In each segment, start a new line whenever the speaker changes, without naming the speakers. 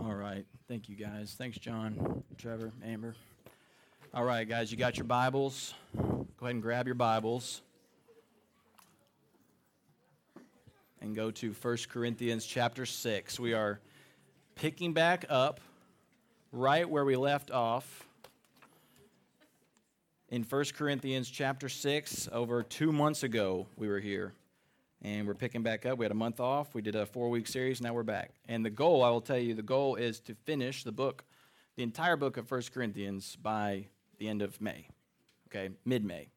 All right. Thank you, guys. Thanks, John, Trevor, Amber. All right, guys, you got your Bibles. Go ahead and grab your Bibles and go to 1 Corinthians chapter 6. We are picking back up right where we left off in 1 Corinthians chapter 6. Over two months ago, we were here and we're picking back up. We had a month off. We did a four week series. Now we're back. And the goal, I will tell you, the goal is to finish the book, the entire book of 1 Corinthians by the end of May. Okay, mid May.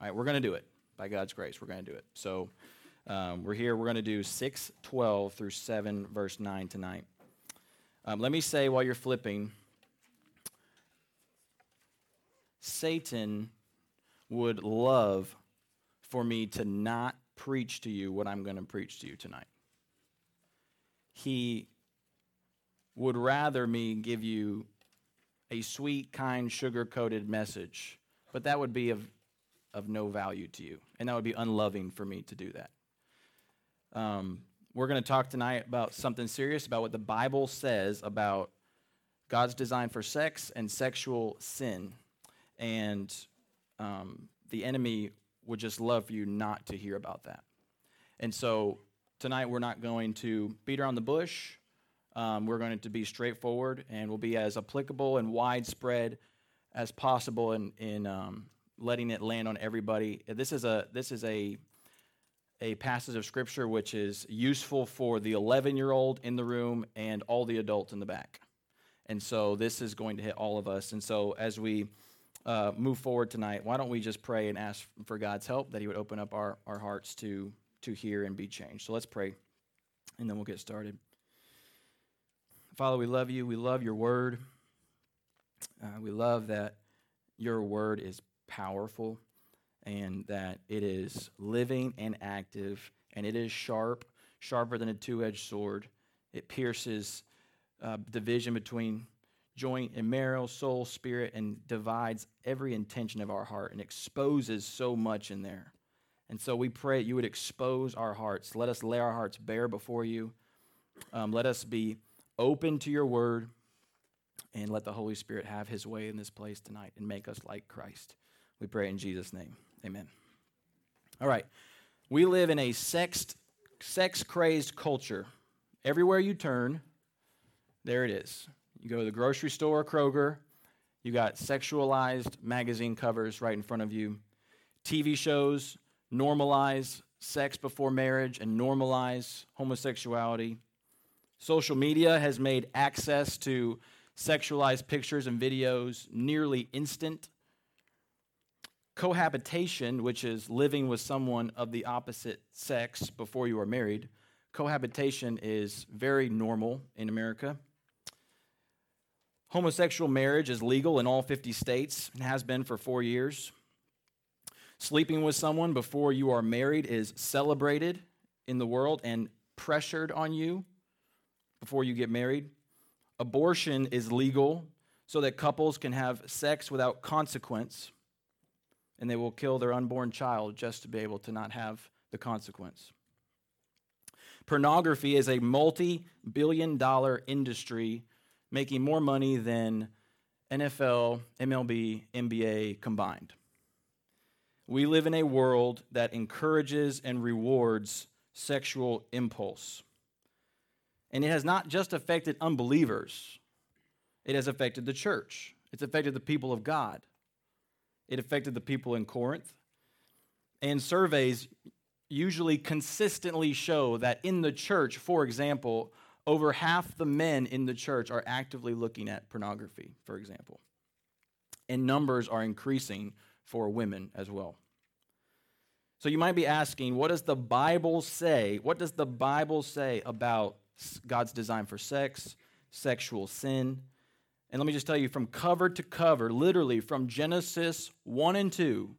All right, we're going to do it by God's grace. We're going to do it. So um, we're here. We're going to do 6 12 through 7, verse 9 tonight. Um, let me say while you're flipping Satan would love for me to not preach to you what I'm going to preach to you tonight. He would rather me give you a sweet, kind, sugar coated message, but that would be of, of no value to you, and that would be unloving for me to do that. Um, we're going to talk tonight about something serious, about what the Bible says about God's design for sex and sexual sin. And um, the enemy would just love for you not to hear about that. And so tonight we're not going to beat around the bush. Um, we're going to be straightforward and we'll be as applicable and widespread as possible in, in um, letting it land on everybody. This is a this is a a passage of scripture which is useful for the 11 year old in the room and all the adults in the back. And so this is going to hit all of us. And so as we uh, move forward tonight, why don't we just pray and ask for God's help that He would open up our, our hearts to, to hear and be changed. So let's pray, and then we'll get started. Father, we love you. We love your word. Uh, we love that your word is powerful and that it is living and active, and it is sharp, sharper than a two edged sword. It pierces uh, division between joint and marrow, soul, spirit, and divides every intention of our heart and exposes so much in there. And so we pray you would expose our hearts. Let us lay our hearts bare before you. Um, let us be open to your word and let the Holy Spirit have his way in this place tonight and make us like Christ. We pray in Jesus' name. Amen. All right. We live in a sex sex crazed culture. Everywhere you turn, there it is. You go to the grocery store, Kroger, you got sexualized magazine covers right in front of you. TV shows normalize sex before marriage and normalize homosexuality. Social media has made access to sexualized pictures and videos nearly instant. Cohabitation, which is living with someone of the opposite sex before you are married, cohabitation is very normal in America. Homosexual marriage is legal in all 50 states and has been for four years. Sleeping with someone before you are married is celebrated in the world and pressured on you before you get married. Abortion is legal so that couples can have sex without consequence, and they will kill their unborn child just to be able to not have the consequence. Pornography is a multi billion dollar industry making more money than NFL, MLB, NBA combined. We live in a world that encourages and rewards sexual impulse. And it has not just affected unbelievers, it has affected the church. It's affected the people of God. It affected the people in Corinth. And surveys usually consistently show that in the church, for example, over half the men in the church are actively looking at pornography, for example. And numbers are increasing for women as well. So you might be asking, what does the Bible say? What does the Bible say about God's design for sex, sexual sin? And let me just tell you from cover to cover, literally from Genesis 1 and 2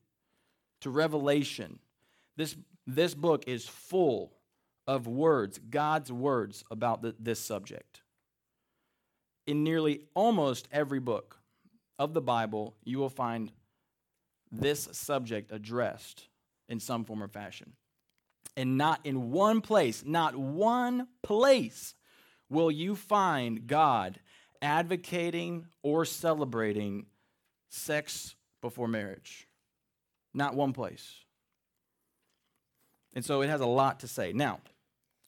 to Revelation, this, this book is full of words, God's words about the, this subject. In nearly almost every book of the Bible, you will find this subject addressed in some form or fashion. And not in one place, not one place will you find God advocating or celebrating sex before marriage? Not one place. And so it has a lot to say. Now,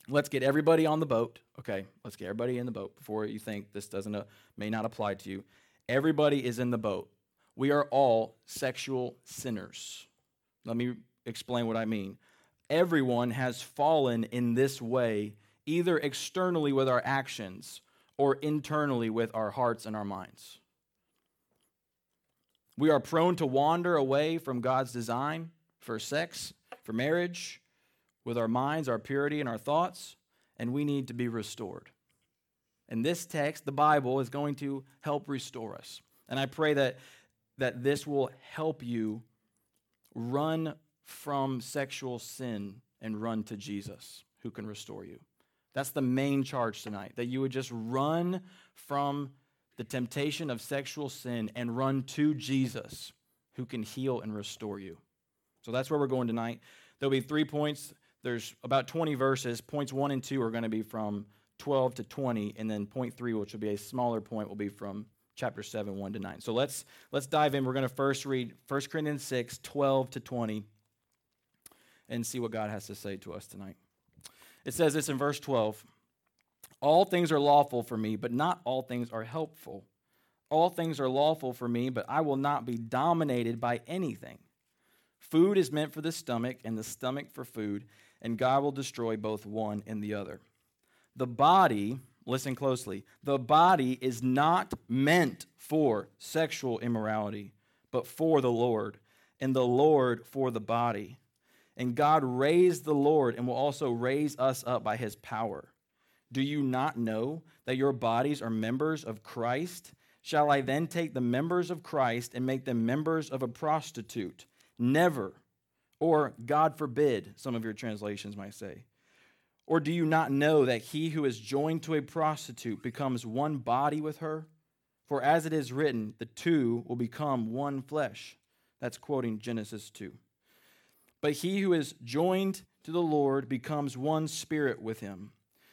let's get everybody on the boat. Okay, let's get everybody in the boat before you think this doesn't uh, may not apply to you. Everybody is in the boat. We are all sexual sinners. Let me explain what I mean. Everyone has fallen in this way, either externally with our actions or internally with our hearts and our minds. We are prone to wander away from God's design for sex, for marriage, with our minds, our purity, and our thoughts, and we need to be restored. And this text, the Bible, is going to help restore us. And I pray that, that this will help you run from sexual sin and run to Jesus, who can restore you. That's the main charge tonight, that you would just run from the temptation of sexual sin and run to Jesus, who can heal and restore you. So that's where we're going tonight. There'll be three points there's about 20 verses. Points one and two are going to be from 12 to 20, and then point three, which will be a smaller point, will be from chapter 7, 1 to 9. So let's let's dive in. We're going to first read 1 Corinthians 6, 12 to 20, and see what God has to say to us tonight. It says this in verse 12 All things are lawful for me, but not all things are helpful. All things are lawful for me, but I will not be dominated by anything. Food is meant for the stomach, and the stomach for food and God will destroy both one and the other. The body, listen closely, the body is not meant for sexual immorality, but for the Lord, and the Lord for the body. And God raised the Lord and will also raise us up by his power. Do you not know that your bodies are members of Christ? Shall I then take the members of Christ and make them members of a prostitute? Never. Or, God forbid, some of your translations might say. Or do you not know that he who is joined to a prostitute becomes one body with her? For as it is written, the two will become one flesh. That's quoting Genesis 2. But he who is joined to the Lord becomes one spirit with him.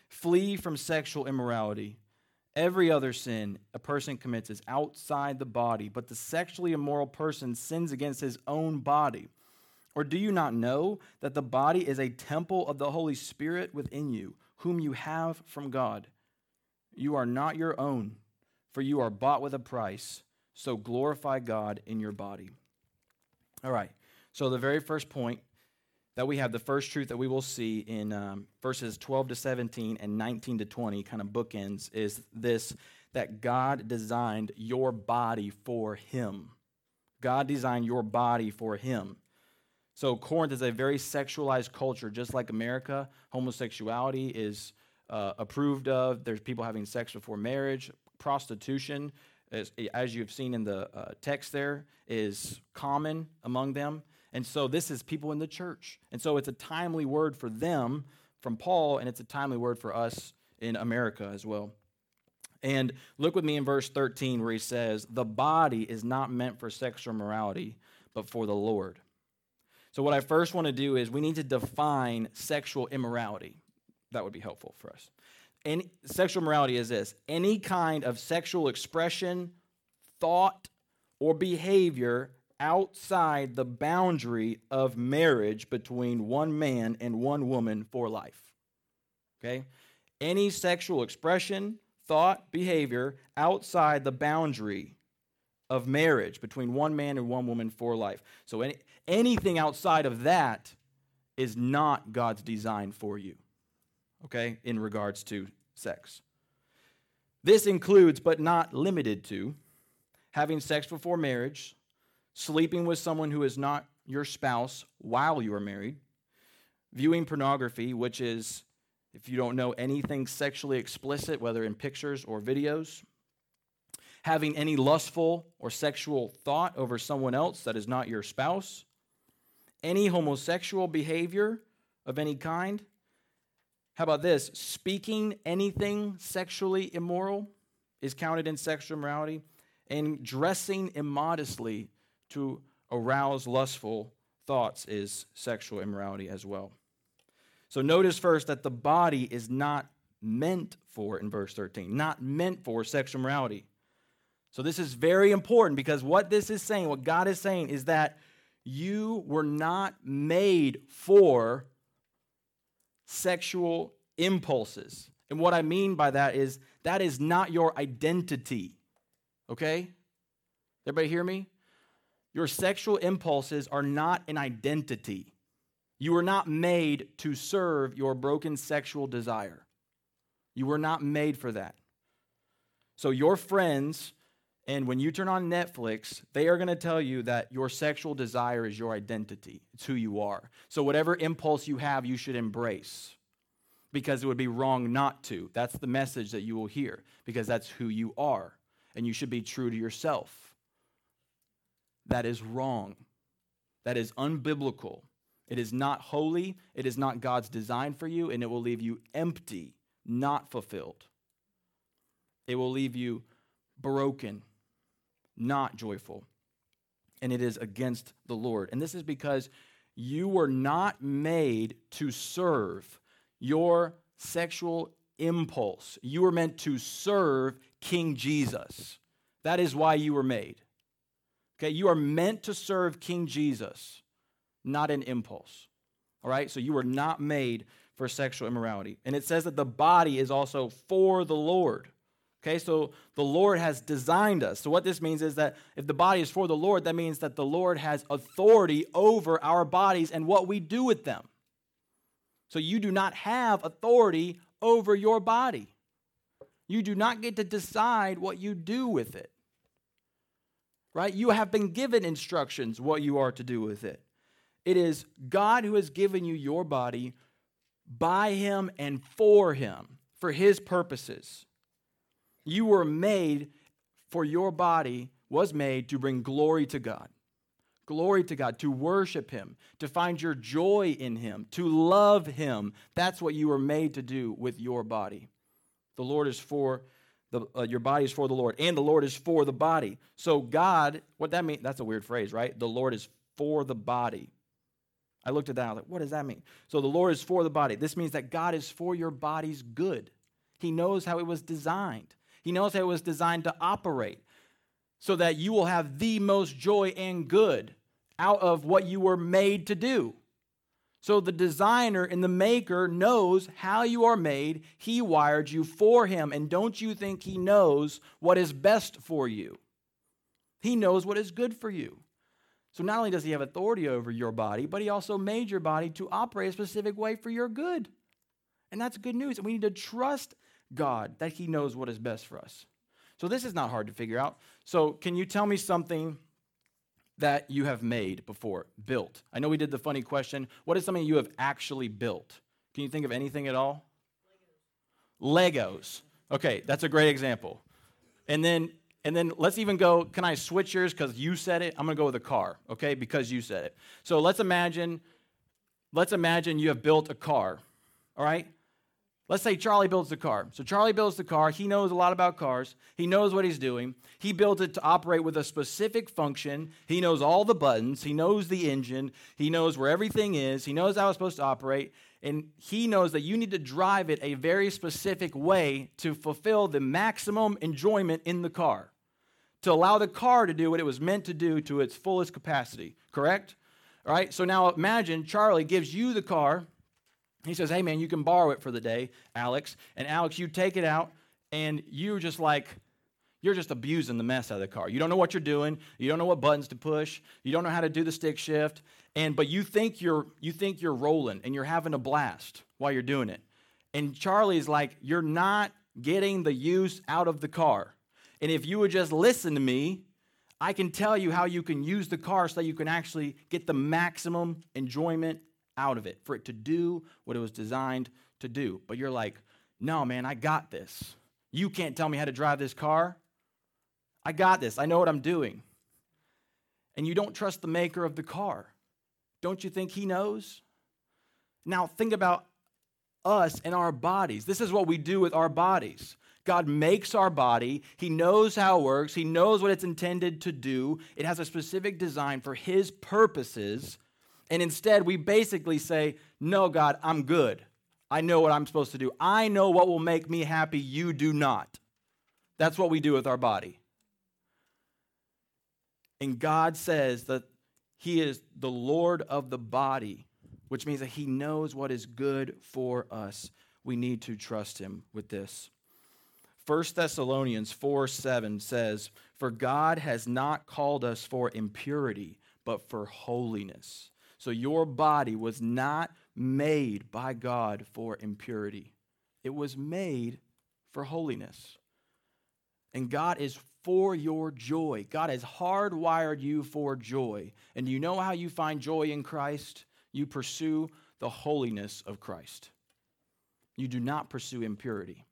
Flee from sexual immorality. Every other sin a person commits is outside the body, but the sexually immoral person sins against his own body. Or do you not know that the body is a temple of the Holy Spirit within you, whom you have from God? You are not your own, for you are bought with a price. So glorify God in your body. All right. So the very first point that we have, the first truth that we will see in um, verses 12 to 17 and 19 to 20, kind of bookends, is this that God designed your body for Him. God designed your body for Him. So, Corinth is a very sexualized culture, just like America. Homosexuality is uh, approved of. There's people having sex before marriage. Prostitution, as, as you've seen in the uh, text there, is common among them. And so, this is people in the church. And so, it's a timely word for them from Paul, and it's a timely word for us in America as well. And look with me in verse 13 where he says, The body is not meant for sexual morality, but for the Lord so, what I first want to do is we need to define sexual immorality. That would be helpful for us. And sexual morality is this any kind of sexual expression, thought, or behavior outside the boundary of marriage between one man and one woman for life. Okay? Any sexual expression, thought, behavior outside the boundary of marriage between one man and one woman for life. So any, anything outside of that is not God's design for you, okay, in regards to sex. This includes, but not limited to, having sex before marriage, sleeping with someone who is not your spouse while you are married, viewing pornography, which is, if you don't know anything sexually explicit, whether in pictures or videos, having any lustful or sexual thought over someone else that is not your spouse, any homosexual behavior of any kind. How about this? Speaking anything sexually immoral is counted in sexual immorality, and dressing immodestly to arouse lustful thoughts is sexual immorality as well. So notice first that the body is not meant for in verse 13, not meant for sexual morality. So this is very important because what this is saying, what God is saying, is that you were not made for sexual impulses. And what I mean by that is that is not your identity. Okay? Everybody hear me? Your sexual impulses are not an identity. You were not made to serve your broken sexual desire. You were not made for that. So, your friends, and when you turn on Netflix, they are going to tell you that your sexual desire is your identity. It's who you are. So, whatever impulse you have, you should embrace because it would be wrong not to. That's the message that you will hear because that's who you are. And you should be true to yourself. That is wrong. That is unbiblical. It is not holy. It is not God's design for you, and it will leave you empty, not fulfilled. It will leave you broken, not joyful. And it is against the Lord. And this is because you were not made to serve your sexual impulse. You were meant to serve King Jesus. That is why you were made. Okay, you are meant to serve King Jesus, not an impulse. All right, so you were not made for sexual immorality. And it says that the body is also for the Lord. Okay, so the Lord has designed us. So, what this means is that if the body is for the Lord, that means that the Lord has authority over our bodies and what we do with them. So, you do not have authority over your body. You do not get to decide what you do with it. Right? You have been given instructions what you are to do with it. It is God who has given you your body by Him and for Him, for His purposes. You were made for your body was made to bring glory to God. Glory to God, to worship Him, to find your joy in Him, to love Him. That's what you were made to do with your body. The Lord is for the, uh, your body is for the Lord, and the Lord is for the body. So God, what that means? That's a weird phrase, right? The Lord is for the body. I looked at that. I was like, what does that mean? So the Lord is for the body. This means that God is for your body's good. He knows how it was designed. He knows how it was designed to operate so that you will have the most joy and good out of what you were made to do. So the designer and the maker knows how you are made. He wired you for him. And don't you think he knows what is best for you? He knows what is good for you. So not only does he have authority over your body, but he also made your body to operate a specific way for your good. And that's good news. And we need to trust God, that He knows what is best for us. So this is not hard to figure out. So, can you tell me something that you have made before, built? I know we did the funny question. What is something you have actually built? Can you think of anything at all? Legos. Okay, that's a great example. And then and then let's even go, can I switch yours because you said it? I'm gonna go with a car, okay? Because you said it. So let's imagine, let's imagine you have built a car, all right? Let's say Charlie builds the car. So Charlie builds the car. He knows a lot about cars. He knows what he's doing. He built it to operate with a specific function. He knows all the buttons. He knows the engine. He knows where everything is. He knows how it's supposed to operate. And he knows that you need to drive it a very specific way to fulfill the maximum enjoyment in the car, to allow the car to do what it was meant to do to its fullest capacity. Correct? All right. So now imagine Charlie gives you the car he says, Hey, man, you can borrow it for the day, Alex. And Alex, you take it out, and you're just like, you're just abusing the mess out of the car. You don't know what you're doing. You don't know what buttons to push. You don't know how to do the stick shift. And but you think you're you think you're rolling and you're having a blast while you're doing it. And Charlie's like, you're not getting the use out of the car. And if you would just listen to me, I can tell you how you can use the car so you can actually get the maximum enjoyment out of it, for it to do what it was designed to do. But you're like, no, man, I got this. You can't tell me how to drive this car. I got this. I know what I'm doing. And you don't trust the maker of the car. Don't you think he knows? Now, think about us and our bodies. This is what we do with our bodies. God makes our body. He knows how it works. He knows what it's intended to do. It has a specific design for His purposes. And instead, we basically say, No, God, I'm good. I know what I'm supposed to do. I know what will make me happy. You do not. That's what we do with our body. And God says that He is the Lord of the body, which means that He knows what is good for us. We need to trust Him with this. 1 Thessalonians 4 7 says, For God has not called us for impurity, but for holiness. So your body was not made by God for impurity, it was made for holiness. And God is for your joy. God has hardwired you for joy. And you know how you find joy in Christ? You pursue the holiness of Christ. You do not pursue impurity.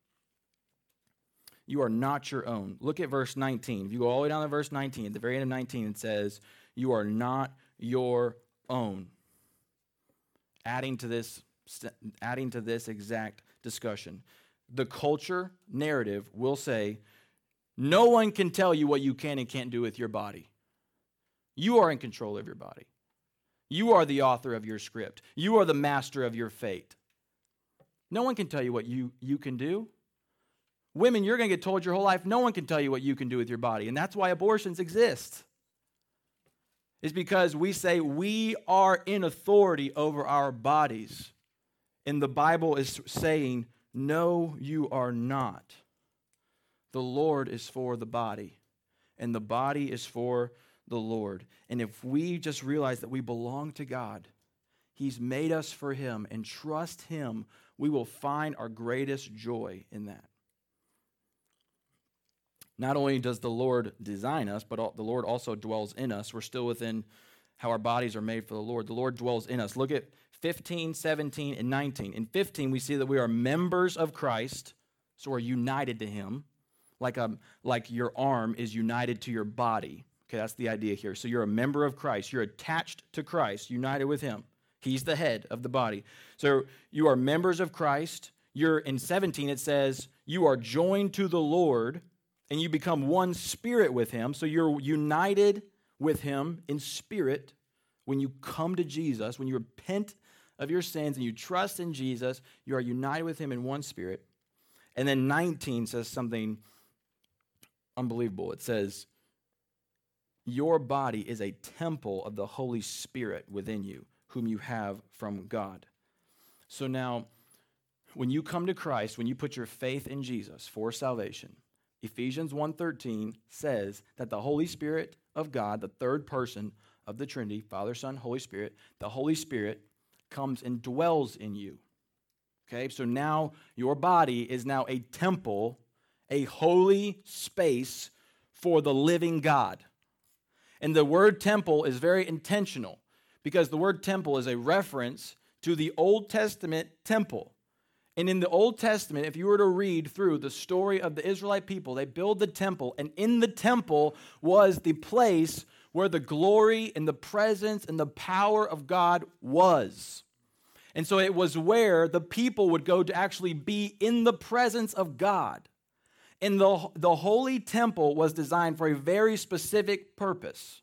You are not your own. Look at verse 19. If you go all the way down to verse 19, at the very end of 19, it says, You are not your own. Adding to this, adding to this exact discussion. The culture narrative will say, no one can tell you what you can and can't do with your body. You are in control of your body. You are the author of your script. You are the master of your fate. No one can tell you what you, you can do. Women, you're going to get told your whole life, no one can tell you what you can do with your body. And that's why abortions exist. Is because we say we are in authority over our bodies. And the Bible is saying, no, you are not. The Lord is for the body, and the body is for the Lord. And if we just realize that we belong to God, He's made us for Him, and trust Him, we will find our greatest joy in that. Not only does the Lord design us, but the Lord also dwells in us. We're still within how our bodies are made for the Lord. The Lord dwells in us. Look at 15, 17, and 19. In 15, we see that we are members of Christ, so we're united to Him like, a, like your arm is united to your body. Okay, that's the idea here. So you're a member of Christ. You're attached to Christ, united with Him. He's the head of the body. So you are members of Christ. You're in 17, it says, you are joined to the Lord and you become one spirit with Him. So you're united with Him in spirit when you come to Jesus, when you repent of your sins and you trust in Jesus, you are united with Him in one spirit. And then 19 says something unbelievable. It says, Your body is a temple of the Holy Spirit within you, whom you have from God. So now, when you come to Christ, when you put your faith in Jesus for salvation, Ephesians 1:13 says that the Holy Spirit of God, the third person of the Trinity, Father, Son, Holy Spirit, the Holy Spirit comes and dwells in you. Okay? So now your body is now a temple a holy space for the living God. And the word temple is very intentional because the word temple is a reference to the Old Testament temple. And in the Old Testament, if you were to read through the story of the Israelite people, they build the temple, and in the temple was the place where the glory and the presence and the power of God was. And so it was where the people would go to actually be in the presence of God. And the, the holy temple was designed for a very specific purpose.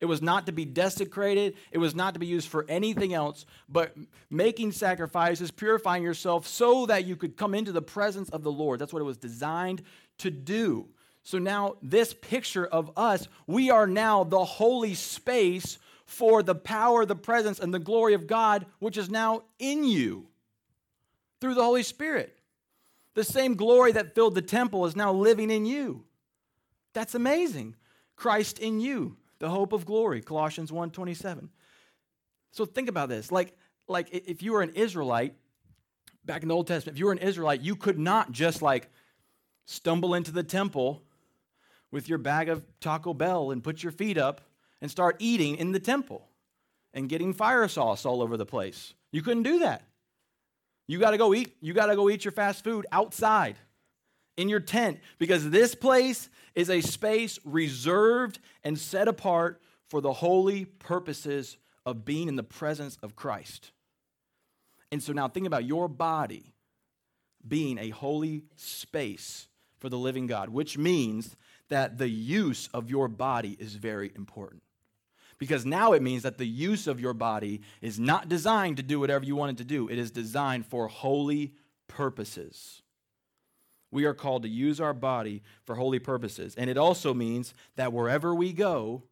It was not to be desecrated, it was not to be used for anything else, but making sacrifices, purifying yourself so that you could come into the presence of the Lord. That's what it was designed to do. So now, this picture of us, we are now the holy space for the power, the presence, and the glory of God, which is now in you through the Holy Spirit. The same glory that filled the temple is now living in you. That's amazing. Christ in you, the hope of glory, Colossians 1:27. So think about this. Like like if you were an Israelite back in the Old Testament, if you were an Israelite, you could not just like stumble into the temple with your bag of Taco Bell and put your feet up and start eating in the temple and getting fire sauce all over the place. You couldn't do that. You got to go eat. You got to go eat your fast food outside in your tent because this place is a space reserved and set apart for the holy purposes of being in the presence of Christ. And so now think about your body being a holy space for the living God, which means that the use of your body is very important. Because now it means that the use of your body is not designed to do whatever you want it to do, it is designed for holy purposes. We are called to use our body for holy purposes. And it also means that wherever we go,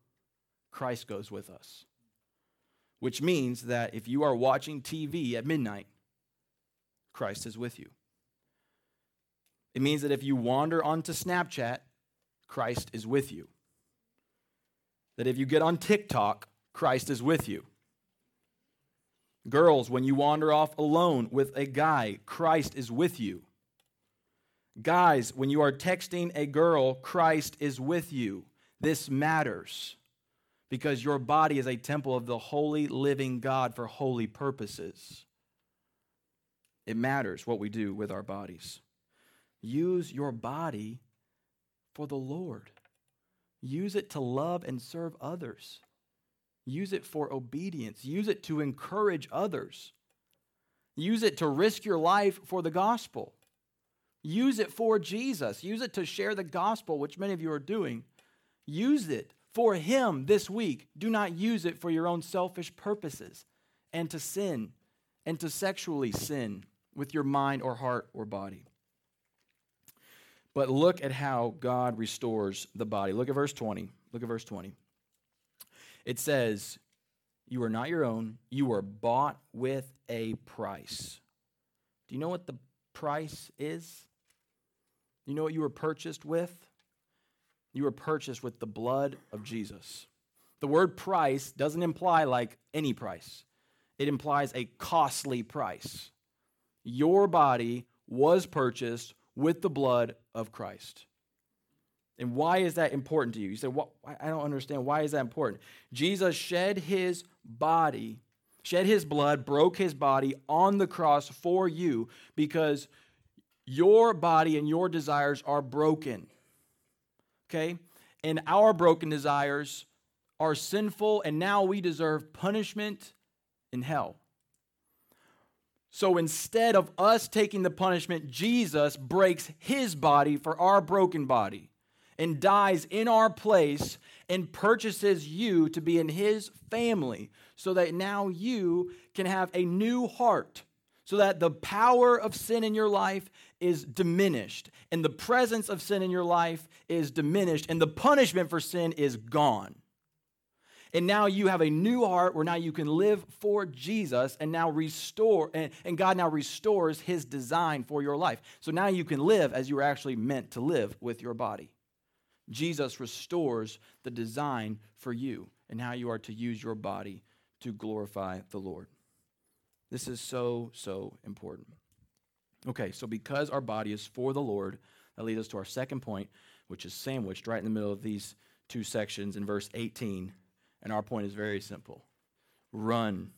Christ goes with us. Which means that if you are watching TV at midnight, Christ is with you. It means that if you wander onto Snapchat, Christ is with you. That if you get on TikTok, Christ is with you. Girls, when you wander off alone with a guy, Christ is with you. Guys, when you are texting a girl, Christ is with you. This matters because your body is a temple of the holy living God for holy purposes. It matters what we do with our bodies. Use your body for the Lord. Use it to love and serve others. Use it for obedience. Use it to encourage others. Use it to risk your life for the gospel. Use it for Jesus. Use it to share the gospel, which many of you are doing. Use it for Him this week. Do not use it for your own selfish purposes and to sin and to sexually sin with your mind or heart or body. But look at how God restores the body. Look at verse 20. Look at verse 20. It says, You are not your own, you were bought with a price. Do you know what the price is? You know what you were purchased with? You were purchased with the blood of Jesus. The word price doesn't imply like any price, it implies a costly price. Your body was purchased with the blood of Christ. And why is that important to you? You say, well, I don't understand. Why is that important? Jesus shed his body, shed his blood, broke his body on the cross for you because your body and your desires are broken. Okay? And our broken desires are sinful, and now we deserve punishment in hell. So instead of us taking the punishment, Jesus breaks his body for our broken body and dies in our place and purchases you to be in his family so that now you can have a new heart so that the power of sin in your life is diminished, and the presence of sin in your life is diminished, and the punishment for sin is gone. And now you have a new heart where now you can live for Jesus and now restore, and, and God now restores his design for your life. So now you can live as you were actually meant to live with your body. Jesus restores the design for you and how you are to use your body to glorify the Lord. This is so, so important. Okay, so because our body is for the Lord, that leads us to our second point, which is sandwiched right in the middle of these two sections in verse 18. And our point is very simple run,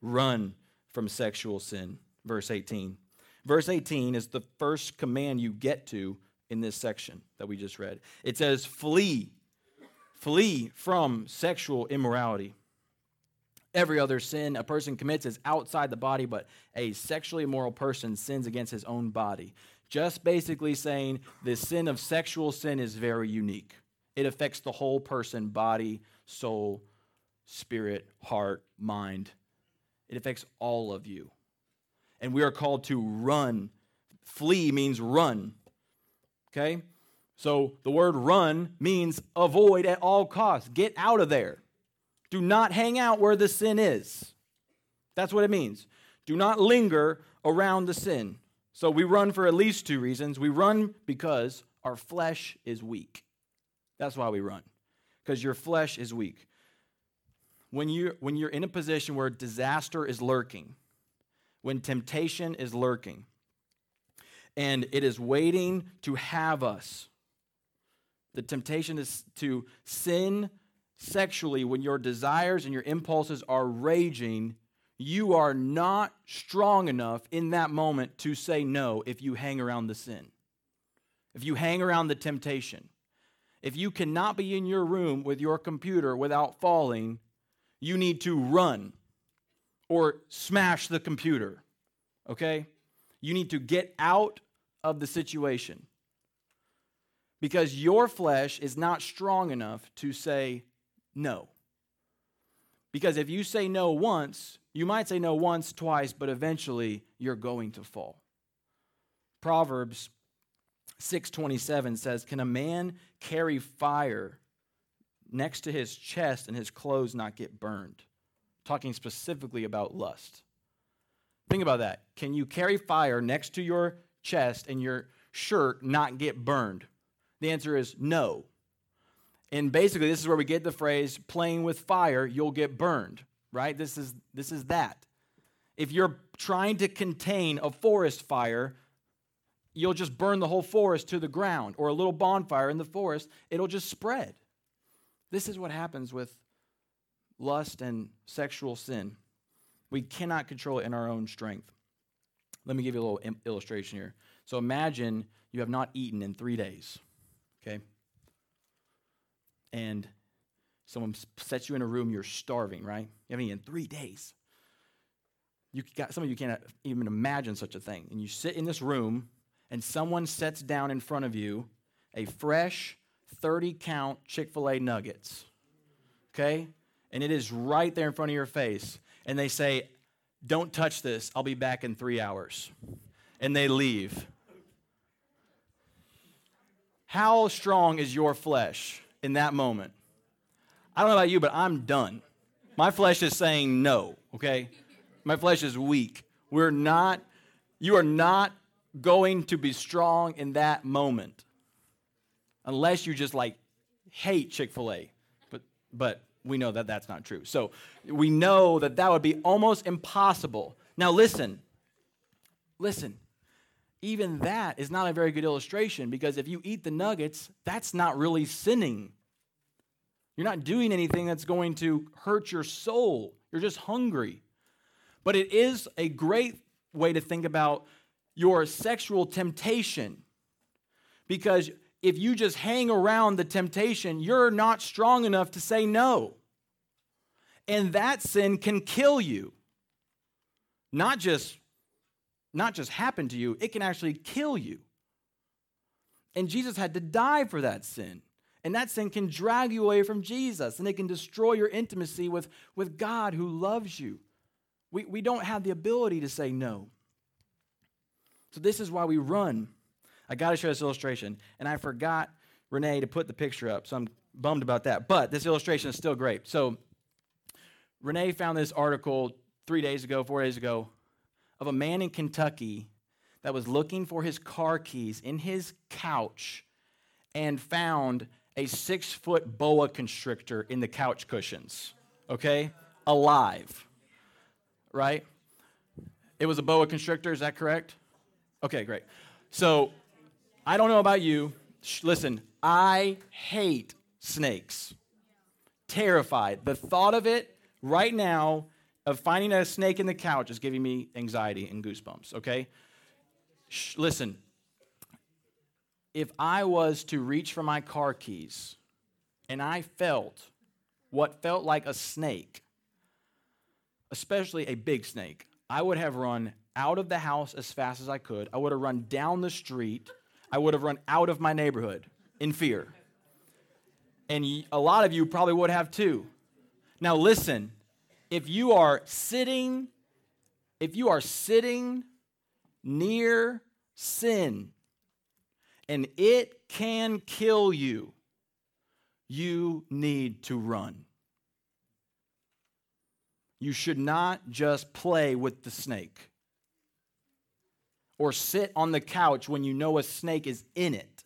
run from sexual sin. Verse 18. Verse 18 is the first command you get to in this section that we just read. It says, Flee, flee from sexual immorality. Every other sin a person commits is outside the body, but a sexually immoral person sins against his own body. Just basically saying the sin of sexual sin is very unique. It affects the whole person body, soul, spirit, heart, mind. It affects all of you. And we are called to run. Flee means run. Okay? So the word run means avoid at all costs. Get out of there. Do not hang out where the sin is. That's what it means. Do not linger around the sin. So we run for at least two reasons. We run because our flesh is weak. That's why we run, because your flesh is weak. When you're, when you're in a position where disaster is lurking, when temptation is lurking, and it is waiting to have us, the temptation is to sin sexually, when your desires and your impulses are raging, you are not strong enough in that moment to say no if you hang around the sin, if you hang around the temptation. If you cannot be in your room with your computer without falling, you need to run or smash the computer. Okay? You need to get out of the situation because your flesh is not strong enough to say, no. Because if you say no once, you might say no once, twice, but eventually you're going to fall. Proverbs 6:27 says, "Can a man carry fire next to his chest and his clothes not get burned?" Talking specifically about lust. Think about that. Can you carry fire next to your chest and your shirt not get burned? The answer is no. And basically, this is where we get the phrase playing with fire, you'll get burned, right? This is, this is that. If you're trying to contain a forest fire, you'll just burn the whole forest to the ground, or a little bonfire in the forest, it'll just spread. This is what happens with lust and sexual sin. We cannot control it in our own strength. Let me give you a little illustration here. So imagine you have not eaten in three days, okay? And someone sets you in a room, you're starving, right? You haven't eaten in three days. You got, some of you can't even imagine such a thing. And you sit in this room, and someone sets down in front of you a fresh 30 count Chick fil A nuggets, okay? And it is right there in front of your face and they say, Don't touch this, I'll be back in three hours. And they leave. How strong is your flesh in that moment? I don't know about you, but I'm done. My flesh is saying no, okay? My flesh is weak. We're not, you are not going to be strong in that moment unless you just like hate Chick fil A. But, but we know that that's not true. So we know that that would be almost impossible. Now, listen, listen. Even that is not a very good illustration because if you eat the nuggets, that's not really sinning. You're not doing anything that's going to hurt your soul. You're just hungry. But it is a great way to think about your sexual temptation because if you just hang around the temptation, you're not strong enough to say no. And that sin can kill you. Not just not just happen to you, it can actually kill you. And Jesus had to die for that sin. And that sin can drag you away from Jesus and it can destroy your intimacy with, with God who loves you. We, we don't have the ability to say no. So, this is why we run I got to show this illustration. And I forgot, Renee, to put the picture up. So I'm bummed about that. But this illustration is still great. So Renee found this article three days ago, four days ago, of a man in Kentucky that was looking for his car keys in his couch and found a six foot boa constrictor in the couch cushions. Okay? Alive. Right? It was a boa constrictor, is that correct? Okay, great. So I don't know about you. Listen, I hate snakes. Terrified. The thought of it right now of finding a snake in the couch is giving me anxiety and goosebumps, okay? Shh, listen, if I was to reach for my car keys and I felt what felt like a snake, especially a big snake, I would have run out of the house as fast as I could. I would have run down the street I would have run out of my neighborhood in fear. And a lot of you probably would have too. Now, listen, if you are sitting, if you are sitting near sin and it can kill you, you need to run. You should not just play with the snake or sit on the couch when you know a snake is in it.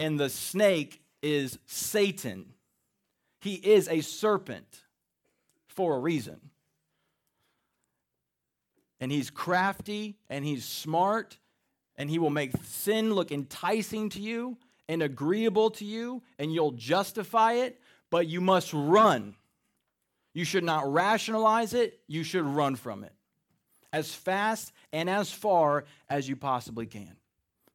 And the snake is Satan. He is a serpent for a reason. And he's crafty and he's smart and he will make sin look enticing to you and agreeable to you and you'll justify it, but you must run. You should not rationalize it, you should run from it as fast and as far as you possibly can.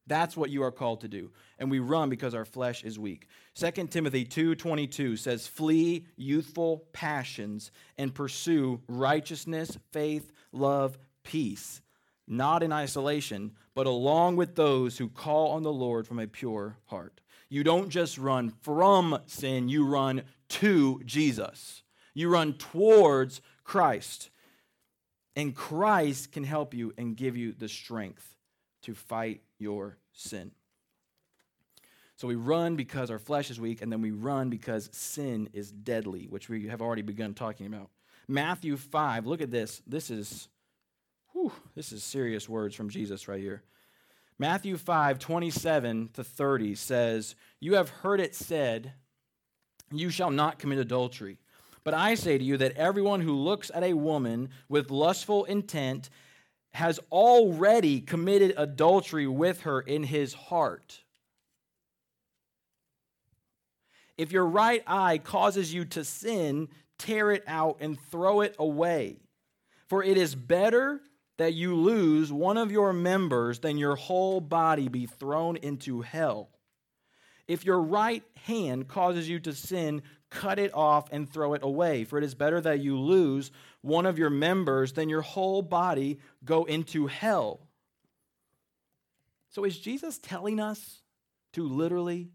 That's what you are called to do. And we run because our flesh is weak. 2 Timothy 2:22 says, "Flee youthful passions and pursue righteousness, faith, love, peace, not in isolation, but along with those who call on the Lord from a pure heart." You don't just run from sin, you run to Jesus. You run towards Christ. And Christ can help you and give you the strength to fight your sin. So we run because our flesh is weak, and then we run because sin is deadly, which we have already begun talking about. Matthew 5, look at this. This is, whew, this is serious words from Jesus right here. Matthew 5, 27 to 30 says, You have heard it said, You shall not commit adultery. But I say to you that everyone who looks at a woman with lustful intent has already committed adultery with her in his heart. If your right eye causes you to sin, tear it out and throw it away. For it is better that you lose one of your members than your whole body be thrown into hell. If your right hand causes you to sin, cut it off and throw it away. For it is better that you lose one of your members than your whole body go into hell. So, is Jesus telling us to literally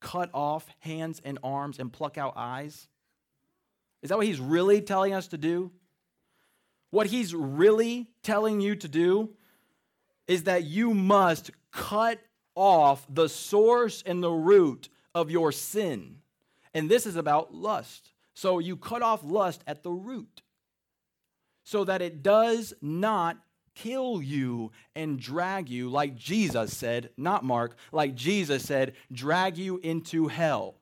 cut off hands and arms and pluck out eyes? Is that what he's really telling us to do? What he's really telling you to do is that you must cut off the source and the root of your sin. And this is about lust. So you cut off lust at the root so that it does not kill you and drag you, like Jesus said, not Mark, like Jesus said, drag you into hell.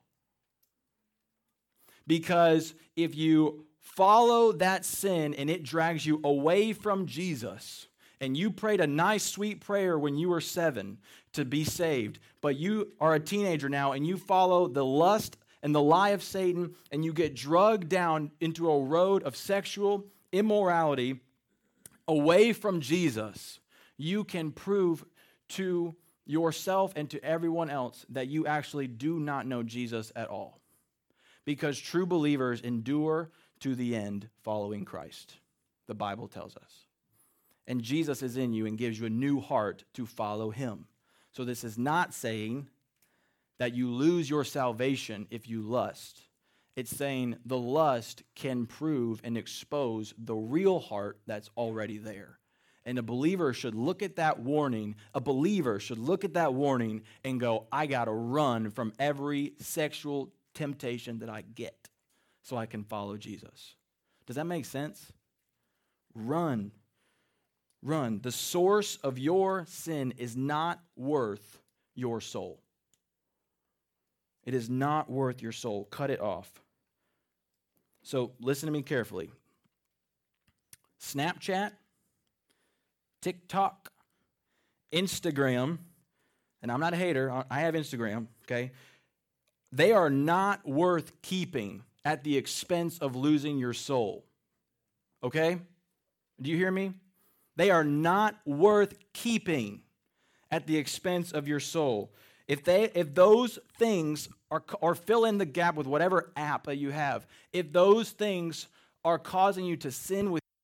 Because if you follow that sin and it drags you away from Jesus, and you prayed a nice, sweet prayer when you were seven to be saved, but you are a teenager now and you follow the lust and the lie of Satan, and you get drugged down into a road of sexual immorality away from Jesus, you can prove to yourself and to everyone else that you actually do not know Jesus at all. Because true believers endure to the end following Christ, the Bible tells us. And Jesus is in you and gives you a new heart to follow him. So, this is not saying that you lose your salvation if you lust. It's saying the lust can prove and expose the real heart that's already there. And a believer should look at that warning. A believer should look at that warning and go, I got to run from every sexual temptation that I get so I can follow Jesus. Does that make sense? Run. Run. The source of your sin is not worth your soul. It is not worth your soul. Cut it off. So listen to me carefully. Snapchat, TikTok, Instagram, and I'm not a hater, I have Instagram, okay? They are not worth keeping at the expense of losing your soul. Okay? Do you hear me? They are not worth keeping at the expense of your soul. If they if those things are or fill in the gap with whatever app that you have, if those things are causing you to sin with